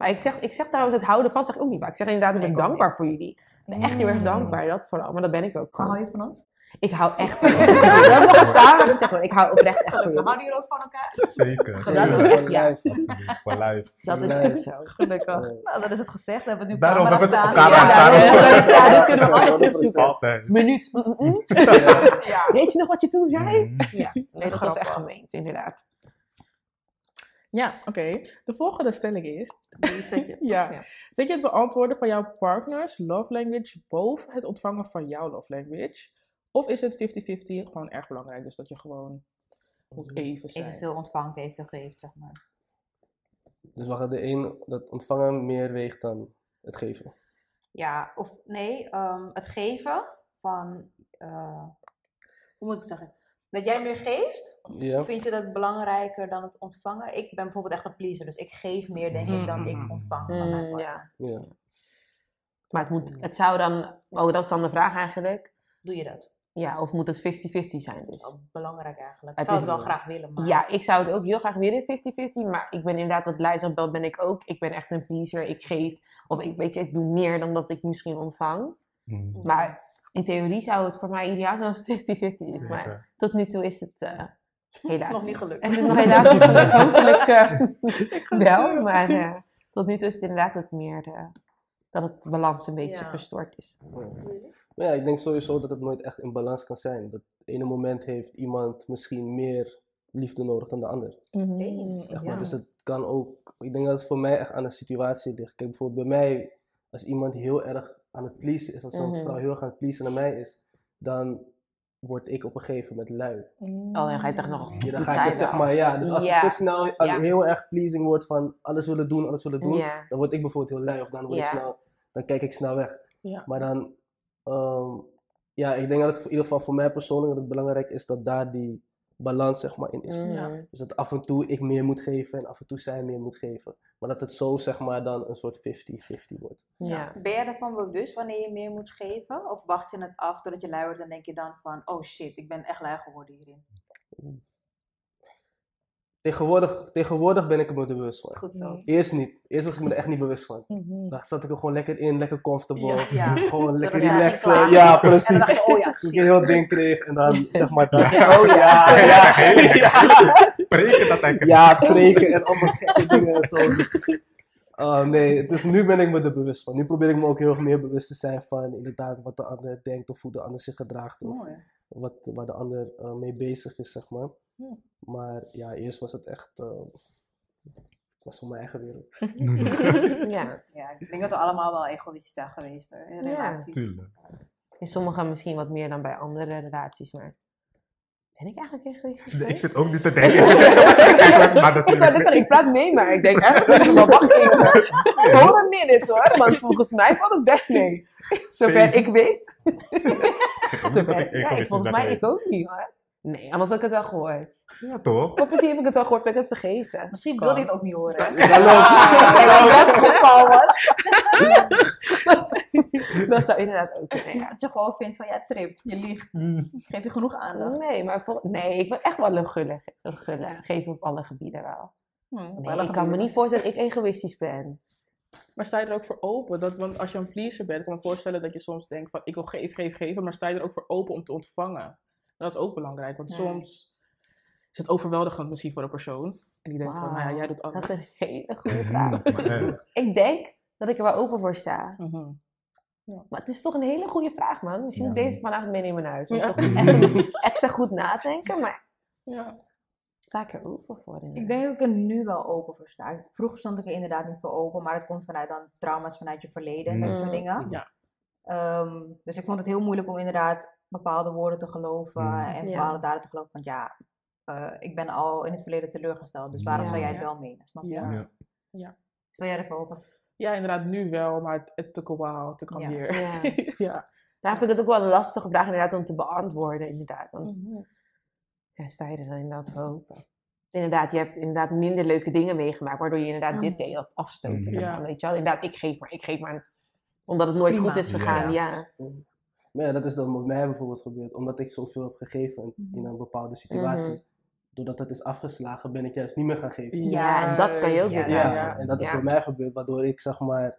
Maar ik zeg, ik zeg trouwens, het houden van zeg ik ook niet vaak. Ik zeg inderdaad, ik ben Ik dankbaar niet. voor jullie. Ik ben echt heel erg Mm. dankbaar, dat vooral. Maar dat ben ik ook Hou je van ons? Ik hou echt van jullie. Dat mag ik daar zeggen. Ik hou oprecht echt van We jullie. houden hier ook van elkaar. Zeker. Dat Ja, is echt, ja. Absoluut. For life. Dat is echt zo. Gelukkig. Ja. Nou, dan is het gezegd. We hebben nu Daarom hebben we het op camera Ja, staan. dat ja, dit kunnen we altijd 100%. terugzoeken. Altijd. Minuut. Mm, mm, mm. Ja. Weet je nog wat je toen zei? Mm. Ja, nee, dat was echt gemeend, inderdaad. Ja, oké. De volgende stelling is... Die zet je. Ja. Ja. Zet je het beantwoorden van jouw partners love language boven het ontvangen van jouw love language? Of is het 50-50 gewoon erg belangrijk? Dus dat je gewoon moet even zijn. Evenveel ontvangt, evenveel geeft, zeg maar. Dus gaan de een, dat ontvangen meer weegt dan het geven. Ja, of nee, ehm, het geven van, eh, hoe moet ik het zeggen? Dat jij meer geeft, Ja. vind je dat belangrijker dan het ontvangen? Ik ben bijvoorbeeld echt een pleaser, dus ik geef meer, denk ik, dan ik Mm. ontvang van mijn Mm, ja. ja. Maar het, moet, het zou dan... Oh, dat is dan de vraag eigenlijk. Doe je dat? Ja, of moet het 50-50 zijn dus? Dat is belangrijk eigenlijk. Het Ik zou is- het wel graag willen, maar... Ja, ik zou het ook heel graag willen 50-50, maar ik ben inderdaad wat Lijs belt, ben ik ook. Ik ben echt een pleaser, ik geef, of ik weet je, ik doe meer dan dat ik misschien ontvang. Mm. Maar in theorie zou het voor mij ideaal zijn als het 50-50 is, maar tot nu toe is het eh, Het helaas is nog niet gelukt. Het is nog helaas niet gelukt, hopelijk eh, wel, maar eh, tot nu toe is het inderdaad het meer, dat het balans een beetje Ja. verstoord is. Ja. Maar ja, ik denk sowieso dat het nooit echt in balans kan zijn. Dat ene moment heeft iemand misschien meer liefde nodig dan de ander. Eens. Zeg maar. Ja. Dus het kan ook, ik denk dat het voor mij echt aan de situatie ligt. Kijk, bijvoorbeeld bij mij, als iemand heel erg aan het pleasen is, als zo'n Mhm. vrouw heel erg aan het pleasen naar mij is, dan word ik op een gegeven moment lui. Mm. Oh, dan ga je toch nog Ja, dan ga ik het zeg maar, ja. Dus als te snel aan- Ja. heel erg pleasing wordt van alles willen doen, alles willen doen, dan word ik bijvoorbeeld heel lui of dan word ik snel, dan kijk ik snel weg. Maar dan, ehm, ja, ik denk dat het in ieder geval voor mij persoonlijk dat het belangrijk is dat daar die balans zeg maar in is. Mm. Ja. Dus dat af en toe ik meer moet geven en af en toe zij meer moet geven. Maar dat het zo zeg maar dan een soort 50-50 wordt. Ja. Ben je ervan bewust wanneer je meer moet geven? Of wacht je het af totdat je lui wordt en denk je dan van, oh shit, ik ben echt lui geworden hierin? Tegenwoordig, tegenwoordig ben ik er me er bewust van. Goed zo. Eerst niet. Eerst was ik me er echt niet bewust van. Mhm. Dan zat ik er gewoon lekker in, lekker comfortable. Ja. Ja. Gewoon lekker relaxen. Ja, En dan precies. dacht je, oh ja, Toen ik een heel ding kreeg en dan zeg maar dat. Oh ja. Preken dat eigenlijk. Ja, preken en allemaal gekke dingen en zo. Dus, uh, nee, dus nu ben ik me er bewust van. Nu probeer ik me ook heel erg meer bewust te zijn van inderdaad wat de ander denkt of hoe de ander zich gedraagt. Of Mooi. wat, waar de ander uh, mee bezig is, zeg maar. Ja. Maar ja, eerst was het echt. Uh, ik was voor mijn eigen wereld. Ja, Ja, ik denk dat we allemaal wel egoïstisch zijn geweest hoor, in Ja. relaties. Tuurlijk. in sommige misschien wat meer dan bij andere relaties, maar ben ik eigenlijk egoïstisch? Nee, ik zit ook niet te denken. Ik zit echt zo te kijken, maar Ik, zeggen, ik praat mee, maar ik denk echt, maar wacht even. Hold a minute hoor, want volgens mij valt het best mee. Zover ik weet. Dat Zover, ik ja, volgens mij ik ook niet hoor. Nee, anders had ik het wel gehoord. Ja, toch? Maar precies heb ik het wel gehoord, ben ik het vergeten. Misschien wil je het ook niet horen. Als dat het geval was. Dat zou inderdaad ook kunnen, ja. Dat je gewoon vindt van ja, trip, je liegt. Mm. Ik geef je genoeg aandacht. Nee, maar vol- nee, ik ben echt wel een gulle, een gulle geven op alle gebieden wel. Hm, Nee, ik kan me niet voorstellen dat ik egoïstisch ben. Maar sta je er ook voor open? Dat, want als je een pleaser bent, kan ik me voorstellen dat je soms denkt van ik wil geven, geven, geven. Maar sta je er ook voor open om te ontvangen? Dat is ook belangrijk, want Ja. soms is het overweldigend misschien voor een persoon. En die denkt van, nou ja, jij doet Dat alles. is een hele goede vraag. Maar echt. Ik denk dat ik er wel open voor sta. Mhm. Maar het is toch een hele goede vraag, man. Misschien moet ik Ja. deze vanavond meenemen naar huis. Moet Ja. toch echt extra goed nadenken, maar Ja. sta ik er open voor? Ik denk dat ik er nu wel open voor sta. Vroeger stond ik er inderdaad niet voor open, maar het komt vanuit dan trauma's vanuit je verleden en dat soort Mm. dingen. Ja. Ehm, dus ik vond het heel moeilijk om inderdaad bepaalde woorden te geloven Mm. en Ja. bepaalde daden te geloven. Want ja, eh, ik ben al in het verleden teleurgesteld, dus waarom Ja. zou jij het Ja. wel menen? Snap je? Ja. Ja. Stel jij ervoor open? ja, inderdaad, nu wel, maar het, het took a while to come Ja. here. Ja. ja. Daarom vind ik het ook wel een lastige vraag inderdaad om te beantwoorden, inderdaad. Want Mhm. ja, sta je er dan inderdaad voor open? Inderdaad, je hebt inderdaad minder leuke dingen meegemaakt, waardoor je inderdaad dit deed, dat afstoten Mhm. Ja. Weet je wel? Inderdaad, ik geef maar, ik geef maar. Omdat het nooit Prima. goed is gegaan, Ja. ja. Maar ja, dat is dan met mij bijvoorbeeld gebeurd. Omdat ik zoveel heb gegeven in een bepaalde situatie. Mhm. Doordat het is afgeslagen, ben ik juist niet meer gaan geven. Ja, en dat kan je ook Ja, Ja, doen. ja. en dat is Ja. bij mij gebeurd, waardoor ik zeg maar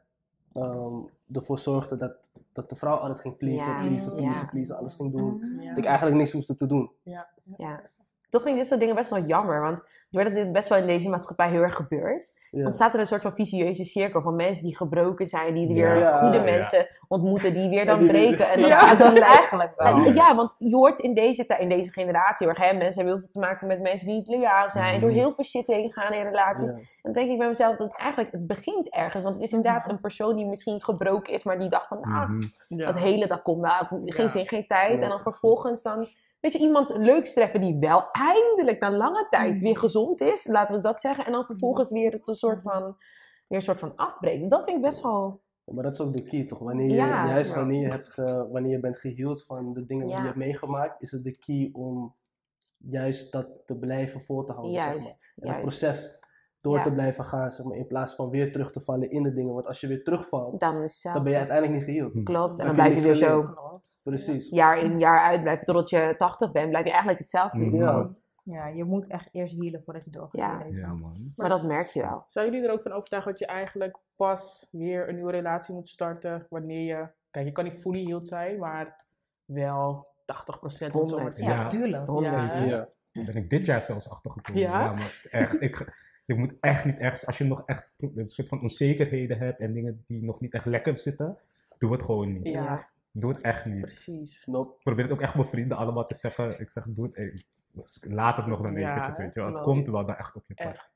ehm, ervoor zorgde dat, dat de vrouw altijd ging pleasen, Ja, pleasen, pleasen, ja. pleasen, alles ging doen. Mhm. Ja. Dat ik eigenlijk niks hoefde te doen. Ja. Toch vind ik dit soort dingen best wel jammer, want doordat dit best wel in deze maatschappij heel erg gebeurt, Ja. ontstaat er een soort van vicieuze cirkel van mensen die gebroken zijn, die weer Ja. goede Ja. mensen ontmoeten, die weer dan die weer- breken. En dan, dan lijkt eigenlijk wel. en- ja, want je hoort in deze, in deze generatie heel erg, hè, mensen hebben heel veel te maken met mensen die niet loyaal zijn, door heel veel shit heen gaan in relaties. Ja. En dan denk ik bij mezelf dat het eigenlijk, het begint ergens, want het is inderdaad Mhm. een persoon die misschien gebroken is, maar die dacht van, nou, Mhm. Ja. dat hele, dat komt wel, geen Ja. zin, geen tijd. Ja, en dan vervolgens dan, weet je, iemand leuks treffen die wel eindelijk na lange tijd Mhm. weer gezond is, laten we dat zeggen. En dan vervolgens weer het een soort van, weer een soort van afbreken. Dat vind ik best wel, Maar dat is ook de key toch? Wanneer je, Ja. juist Ja. wanneer je, hebt ge- wanneer je bent geheeld van de dingen die je hebt meegemaakt, is het de key om juist dat te blijven voor te houden. Zeg maar. En het proces door Ja. te blijven gaan, zeg maar, in plaats van weer terug te vallen in de dingen. Want als je weer terugvalt, Dan is dan ben je uiteindelijk niet geheeld. Klopt, en Dan dan heb je blijf je weer zo. Precies. jaar in jaar uit blijven totdat je 80 bent, blijf je eigenlijk hetzelfde doen. Mhm. Ja. Ja, je moet echt eerst healen voordat je door gaat Ja. Ja, man. Maar dat merk je wel. Zijn jullie er ook van overtuigd dat je eigenlijk pas weer een nieuwe relatie moet starten wanneer je... Kijk, je kan niet fully healed zijn, maar wel 80% om het zo maar te Ja. zeggen. tuurlijk. Honderd. Ja. Zeker. Ja. Daar ben ik dit jaar zelfs achtergekomen. Ja? Ja, maar echt. Ik, je moet echt niet ergens, als je nog echt een soort van onzekerheden hebt en dingen die nog niet echt lekker zitten, doe het gewoon niet. Ja, Doe het echt niet. precies. Probeer het ook echt mijn vrienden allemaal te zeggen. Ik zeg, doe het, eh, laat het nog dan Ja, eventjes, weet je wel. Het komt wel dan echt op je pad.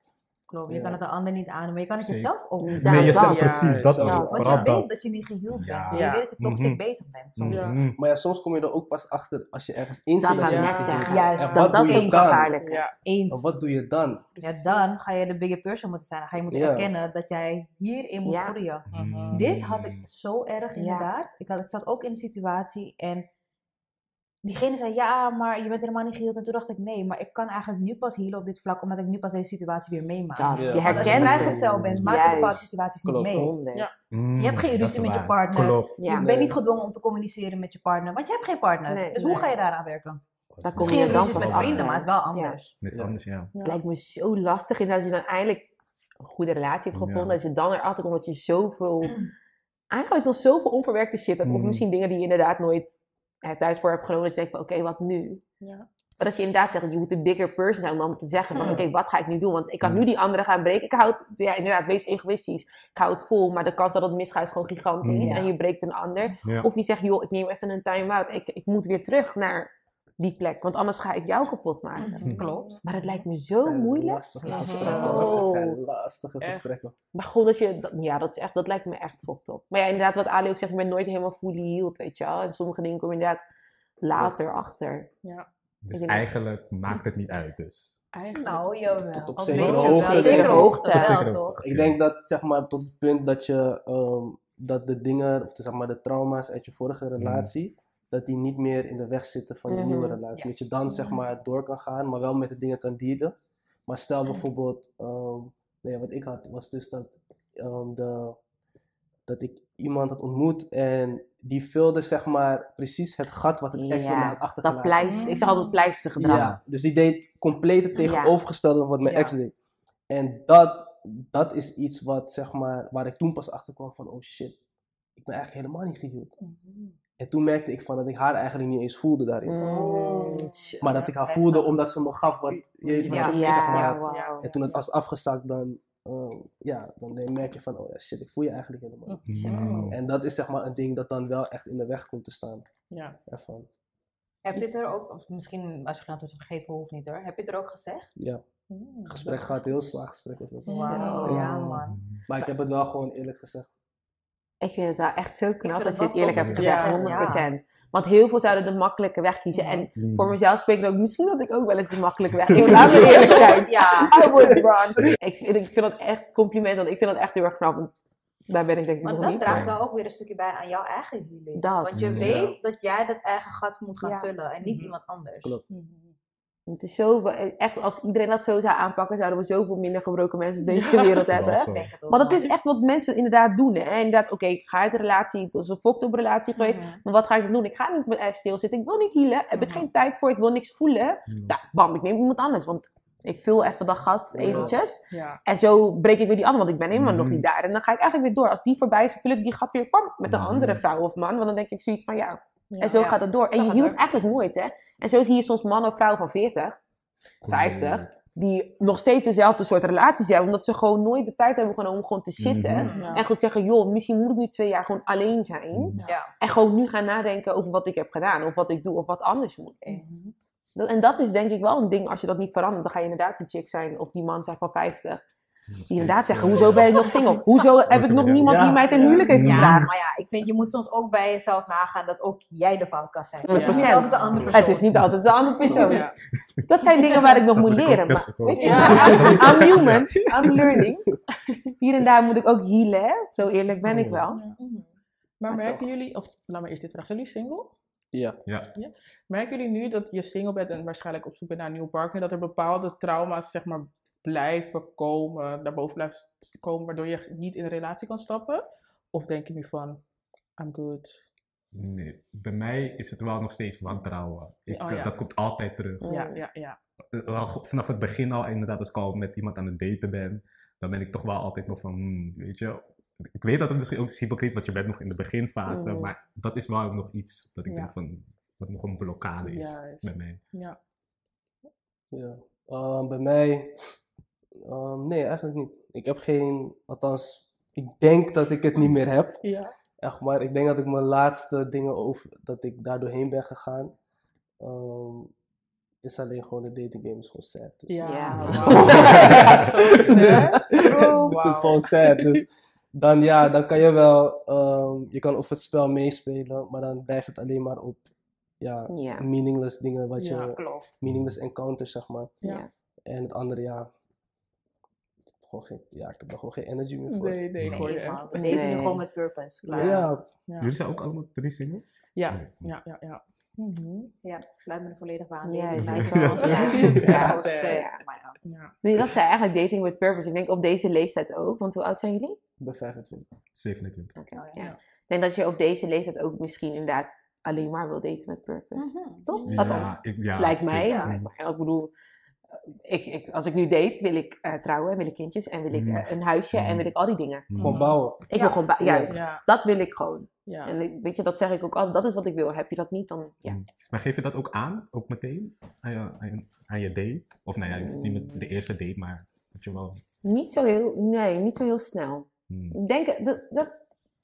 Klopt, je Ja. kan het de ander niet aan, maar je kan het Zeker. jezelf ook niet Ja, nee, dat. jezelf, Ja, precies, dat ja. ook. Want je weet dat. dat je niet geheeld Ja. bent. Je weet dat je toxic Mhm. bezig bent. Soms. Ja. Mhm. Maar ja, soms kom je er ook pas achter als je ergens in Dat zit. ik Ja. net zeggen. Juist, dat, wat dat doe is je ook dan? gevaarlijk. Eens. Maar wat doe je dan? Ja, dan ga je de bigger person moeten zijn. Dan ga je moeten Ja. erkennen dat jij hierin moet Ja. groeien. Mhm. Dit had ik zo erg Ja. inderdaad. Ik, had, ik zat ook in een situatie en diegene zei ja, maar je bent helemaal niet geheeld. En toen dacht ik nee, maar ik kan eigenlijk nu pas healen op dit vlak, omdat ik nu pas deze situatie weer meemaak. Dat, Ja. je Want als je herkent vrijgezel het. bent, maak je bepaalde situaties niet mee. Ja. Mm, Je hebt geen dat ruzie met je partner. Klopt. Ja. Je bent niet gedwongen om te communiceren met je partner, want je hebt geen partner. Nee, dus hoe ga je daaraan werken? Daar kom je Misschien dan ruzies pas met achter. vrienden, maar het is wel anders. Dat is anders, ja. Ja. Het lijkt me zo lastig inderdaad als je dan eindelijk een goede relatie hebt gevonden. Ja. Dat je dan erachter komt dat je zoveel, eigenlijk nog zoveel onverwerkte shit hebt. Of Mhm. misschien dingen die je inderdaad nooit eh, tijd voor hebt genomen. Dat je denkt van oké, wat nu? Ja. Maar dat je inderdaad zegt, je moet een bigger person zijn om dan te zeggen van Ja. oké, wat ga ik nu doen? Want ik kan nu die anderen gaan breken. Ik houd, ja inderdaad, wees egoïstisch. Ik hou het vol, maar de kans dat het misgaat is gewoon gigantisch. Ja. En je breekt een ander. Ja. Of je zegt, joh, ik neem even een time-out. Ik, ik moet weer terug naar die plek, want anders ga ik jou kapot maken. Mhm, Klopt. Maar het lijkt me zo zijn moeilijk. Lastige gesprekken. Oh. Zijn lastige Echt. gesprekken. Maar goed, dat je, dat- ja, dat, is echt, dat lijkt me echt fucked up. Maar ja, inderdaad, wat Ali ook zegt, ik ben nooit helemaal fully healed, weet je wel. En sommige dingen kom je inderdaad later achter. Ja, Dus eigenlijk maakt het niet uit, dus. eigenlijk. Nou, jawel. Tot op zekere hoogte. wel. Zekere hoogte. wel, Tot zekere toch? hoogte. Ik denk dat, zeg maar, tot het punt dat je, ehm, dat de dingen, of zeg maar, de trauma's uit je vorige relatie, dat die niet meer in de weg zitten van je Mhm. nieuwe relatie. Ja. Dat je dan, zeg maar, door kan gaan, maar wel met de dingen kan dealen. Maar stel Mhm. bijvoorbeeld, ehm, nee, wat ik had, was dus dat, ehm, de, dat ik iemand had ontmoet en die vulde, zeg maar, precies het gat wat het ex bij mij had achtergelaten. dat pleister. Ik zeg altijd pleistergedrag. Ja, dus die deed compleet het tegenovergestelde van wat mijn Ja. ex deed. En dat, dat is iets wat, zeg maar, waar ik toen pas achter kwam van, oh shit, ik ben eigenlijk helemaal niet geheeld. En toen merkte ik van dat ik haar eigenlijk niet eens voelde daarin. Mm, Maar dat ik haar voelde omdat ze me gaf wat, je, Ja. wat ja, je- zeg maar. En toen het als afgezakt, dan, eh, ja, dan merk je van, oh ja, shit, ik voel je eigenlijk helemaal niet. Mm. En dat is zeg maar een ding dat dan wel echt in de weg komt te staan. Ja. Ervan. Heb je het er ook, of misschien als je geen antwoord hebt gegeven, hoeft niet hoor. Heb je het er ook gezegd? Ja, Mm. het gesprek gaat heel zwaar gesprek was dat. Wauw, ja man. Maar ik heb het wel gewoon eerlijk gezegd. Ik vind het wel echt zo knap dat je het eerlijk hebt gezegd, zegt, 100%. Want heel veel zouden de makkelijke weg kiezen. Ja. En Mm. voor mezelf spreek ik ook, misschien dat ik ook wel eens de makkelijke weg kies. Laten we eerlijk zijn. Ja, I would run. Ik, ik vind dat echt compliment, want ik vind dat echt heel erg knap. want Daar ben ik denk ik maar nog dat niet. draagt wel ook weer een stukje bij aan jouw eigen healing. Dat. Want je Ja. weet dat jij dat eigen gat moet gaan Ja. vullen en niet Mhm. iemand anders. Klopt. Het is zo, echt, als iedereen dat zo zou aanpakken, zouden we zoveel minder gebroken mensen op deze wereld hebben. Want het wel. is echt wat mensen inderdaad doen. Hè? Inderdaad, oké, ik ga uit de relatie, het is een fucked up relatie geweest. Mhm. Maar wat ga ik dan doen? Ik ga niet met eh, stilzitten. Ik wil niet healen. Heb ik Mhm. geen tijd voor. Ik wil niks voelen. Mm. Ja, bam, ik neem iemand anders. Want ik vul even dat gat eventjes. Ja. En zo breek ik weer die andere, want ik ben helemaal nog Mhm. niet daar. En dan ga ik eigenlijk weer door. Als die voorbij is, vul ik die gat weer pam, met een andere vrouw of man. Want dan denk ik zoiets van ja. Ja. En zo Ja. gaat het door. En Dat je hield door. eigenlijk nooit, hè. En zo zie je soms mannen of vrouwen van 40, 50, die nog steeds dezelfde soort relaties hebben. Omdat ze gewoon nooit de tijd hebben genomen om gewoon te zitten. Mhm. Ja. En goed zeggen, joh, misschien moet ik nu twee jaar gewoon alleen zijn. Mm. Ja. En gewoon nu gaan nadenken over wat ik heb gedaan. Of wat ik doe, of wat anders moet. Mhm. Dat- En dat is denk ik wel een ding, als je dat niet verandert, dan ga je inderdaad die chick zijn of die man zijn van 50. Die inderdaad zeggen, hoezo ben ik nog single? Hoezo heb ik nog Ja. niemand die Ja. mij ten huwelijk heeft Ja. Ja, gevraagd? maar ja, ik vind je moet soms ook bij jezelf nagaan dat ook jij de fout kan zijn. Ja. Het is niet altijd de andere persoon. Het is niet altijd de andere persoon. Ja. Dat zijn dingen waar ik nog moet leren. Maar, weet je, Ja. I'm, human, I'm learning. Hier en daar moet ik ook healen, hè? Zo eerlijk ben ik wel. Mhm. Maar Maar merken jullie, of laat me eerst dit vragen, zijn jullie single? Ja. Ja. Merken jullie nu dat je single bent en waarschijnlijk op zoek bent naar een nieuwe partner, dat er bepaalde trauma's zeg maar blijven komen, daarboven blijven komen, waardoor je niet in een relatie kan stappen? Of denk je nu van, I'm good? Nee, bij mij is het wel nog steeds wantrouwen. Ik, Oh, ja. Dat komt altijd terug. Ja, ja, ja. Eh, wel vanaf het begin al, inderdaad, als ik al met iemand aan het daten ben, dan ben ik toch wel altijd nog van, hmm, weet je, ik weet dat het misschien ook is hypocriet, want je bent nog in de beginfase, Mhm. maar dat is wel nog iets dat ik Ja. denk van, wat nog een blokkade is Juist. bij mij. ja. Ja. Ehm, bij mij, ehm, nee, eigenlijk niet. Ik heb geen, althans, ik denk dat ik het niet meer heb. Ja. Echt maar, ik denk dat ik mijn laatste dingen over, dat ik daar doorheen ben gegaan. Ehm, het is alleen gewoon de dating game is gewoon sad. Dus. Ja. Ja. Wauw. Dus-. Het is gewoon sad. Dus dan ja, dan kan je wel, ehm, je kan over het spel meespelen, maar dan blijft het alleen maar op ja, Ja. meaningless dingen, wat Ja, je, Klopt. meaningless encounters zeg maar. Ja. Ja. En het andere ja, gewoon geen, ja, ik heb daar gewoon geen energy meer voor. Nee, nee, echt. We daten Nee. nu gewoon met purpose. Klaar. Ja, Ja. Jullie zijn ook allemaal drie single? Ja, Nee. ja, ja, ja. Mhm. Ja, ik sluit me er volledig aan. Ja. Ja. gewoon Ja. Nee, dat zei eigenlijk dating with purpose. Ik denk op deze leeftijd ook. Want hoe oud zijn jullie? ik ben 25. 27. Oké. Oh, ja. ja. Ik denk dat je op deze leeftijd ook misschien inderdaad alleen maar wil daten met purpose. Mhm. Toch? Ja, Althans, ik- ja, lijkt mij. Ik bedoel, ik, ik, als ik nu date, wil ik eh, trouwen, wil ik kindjes en wil ik Mm. eh, een huisje en Mm. wil ik al die dingen. Gewoon bouwen. Ik wil gewoon, juist, Ja, dat wil ik gewoon. ja. En ik- weet je, dat zeg ik ook altijd, dat is wat ik wil. Heb je dat niet, dan ja. Mm. Maar geef je dat ook aan, ook meteen, aan je, aan je, aan je date? Of nou ja, niet met de eerste date, maar dat je wel... Niet zo heel, nee, niet zo heel snel. Hmm. Ik denk, dat, dat,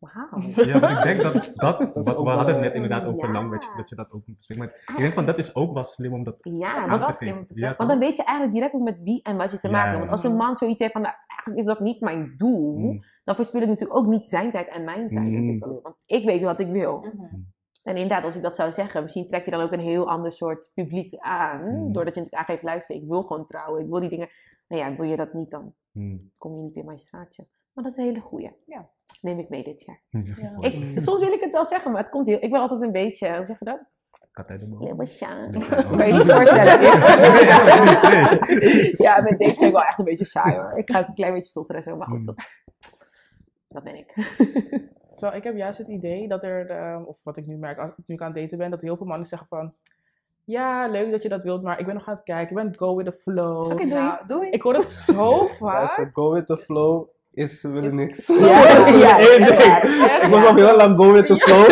wauw. Ja, maar ik denk dat, dat, is we, hadden het net inderdaad over Ja. language, dat je dat ook moet bespreken. Maar ik denk van, dat is ook wel slim om dat Ja, Dat is wel slim om te Ja, want dan weet je eigenlijk direct ook met wie en wat je te Ja, maken hebt. Want als een man zoiets heeft van, nou, eigenlijk is dat niet mijn doel, Hmm. dan verspil ik natuurlijk ook niet zijn tijd en mijn tijd. Mm. natuurlijk. Want ik weet wat ik wil. Mhm. En inderdaad, als ik dat zou zeggen, misschien trek je dan ook een heel ander soort publiek aan. Mm. Doordat je natuurlijk aangeeft, luister, ik wil gewoon trouwen, ik wil die dingen. Nou ja, wil je dat niet, dan kom je niet in mijn straatje. Maar dat is een hele goeie. Ja. Neem ik mee dit jaar. Ja. Ik, soms wil ik het wel zeggen, maar het komt heel... Ik ben altijd een beetje, hoe zeg je dat? Kat uit de boom. Leeuwen shy. Ja. Kan je niet voorstellen. Ja, met deze ben ik wel echt een beetje saai hoor. Ik ga ook een klein beetje stotteren en zo, maar goed, Mm. dat, dat ben ik. Terwijl ik heb juist het idee dat er, eh, of wat ik nu merk als, nu ik aan het daten ben, dat heel veel mannen zeggen van, ja, leuk dat je dat wilt, maar ik ben nog aan het kijken, ik ben go with the flow. Oké, doei. Ja, doei. Ik hoor het zo vaak. Luister, go with the flow is ze willen niks. Ja, ja, Eén dat ding. Ik was al heel lang go with the flow.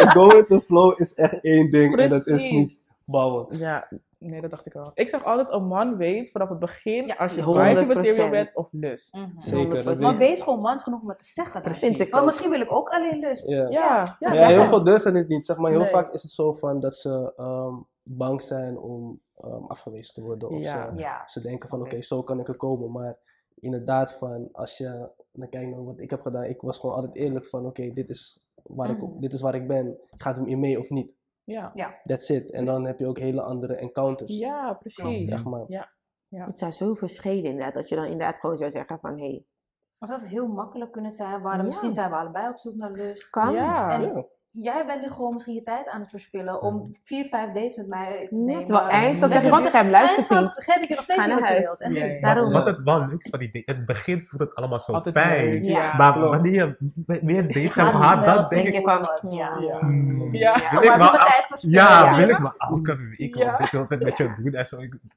en go with the flow is echt één ding. En dat is niet bouwen. Ja, nee, dat dacht ik al. Ik zeg altijd, een man weet vanaf het begin Ja, als je 100%. wifey material bent of lust. Mhm. Zeker. Dat Maar weet wees gewoon mans genoeg om het te zeggen. dan. Vind ik Maar ook. misschien wil ik ook alleen lust. Ja. Ja, ja, heel veel durven het niet. Zeg maar, heel Nee. vaak is het zo van dat ze ehm, bang zijn om ehm, afgewezen te worden. Of. Ja. Ze denken van Oké. oké, zo kan ik er komen. Maar inderdaad van als je dan kijkt naar wat ik heb gedaan. Ik was gewoon altijd eerlijk van oké, dit, is waar ik Mhm. dit is waar ik ben. Gaat hem in mee of niet? Ja, That's it. En dan heb je ook hele andere encounters. ja precies. Zeg maar. Het zou zo verschillen inderdaad, dat je dan inderdaad gewoon zou zeggen van, hé, hey, Maar dat had heel makkelijk kunnen zijn. Waar Ja. Misschien zijn we allebei op zoek naar lust. kan. Ja. En Ja. Jij bent nu gewoon misschien je tijd aan het verspillen om vier, vijf dates met mij te Net nemen. wel eind, dan zeg je dan gewoon tegen hem, luister eindstand vriend. geef ik je nog steeds Ga niet wat huis. En ja. Daarom. Wat het wel leuk is van die date, in het begin voelt het allemaal zo Altijd fijn. Ja. Maar Klopt. wanneer je meer dates hebt gehad, dan denk ik, je van, wat, ja. Ja. hmm, Ja. wil Ja, ik maar verspillen. Ja, Ja. wil ik maar elke week Ja. dit wil ik met je doen en zo.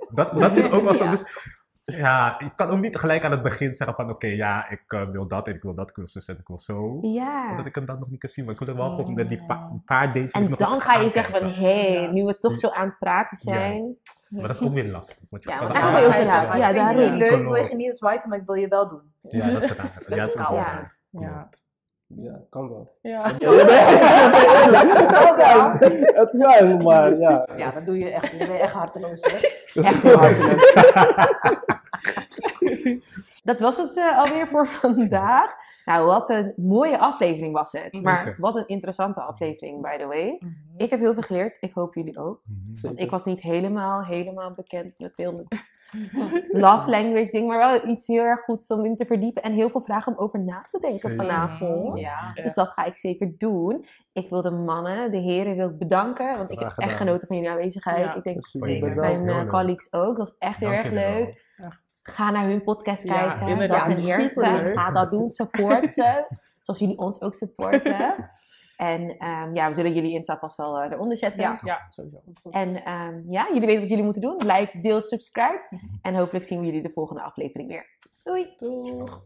Dat, dat is ook wel zo. Dus ja, ik kan ook niet gelijk aan het begin zeggen van oké, ja, ik eh, wil dat en ik wil dat, ik wil zus en ik wil zo. Ja. Omdat ik hem dat nog niet kan zien, maar ik wil er wel gewoon met die pa- een paar dates. En dan ga je zeggen van, hé, hey, Ja. nu we toch zo aan het praten zijn. Maar dat is ook weer lastig. Want je Ja, kan zeggen. ook- ja, ik vind je niet leuk, wil je niet als wife, maar ik wil je wel doen. Ja, dat is het eigenlijk. Ja, dat is ook Ja. wel Ja. Ja. Ja, kan wel. Ja. het kan, het kan, maar ja. Ja, dat doe je echt. Je echt harteloos. Hè? Echt. Dat was het eh, alweer voor vandaag. Nou, wat een mooie aflevering was het. Maar Zeker. wat een interessante aflevering, by the way. Mhm. Ik heb heel veel geleerd. Ik hoop jullie ook. Mhm. Want ik was niet helemaal, helemaal bekend met heel het love language ding. Maar wel iets heel erg goeds om in te verdiepen. En heel veel vragen om over na te denken Zeker. vanavond. Ja. Dus dat ga ik zeker doen. Ik wil de mannen, de heren, wil ik bedanken. Want ik heb echt genoten van jullie aanwezigheid. Ja, ik denk Zeker. bedankt. mijn colleagues ook. Dat was echt heel erg leuk. Ga naar hun podcast Ja, kijken. Dat ten eerste. Ga dat doen. Support ze. Zoals jullie ons ook supporten. En ehm, ja, we zullen jullie Insta vast wel eh, eronder zetten. Ja. Ja, sowieso. En ehm, ja, jullie weten wat jullie moeten doen. Like, deel, subscribe. En hopelijk zien we jullie de volgende aflevering weer. Doei. Doeg.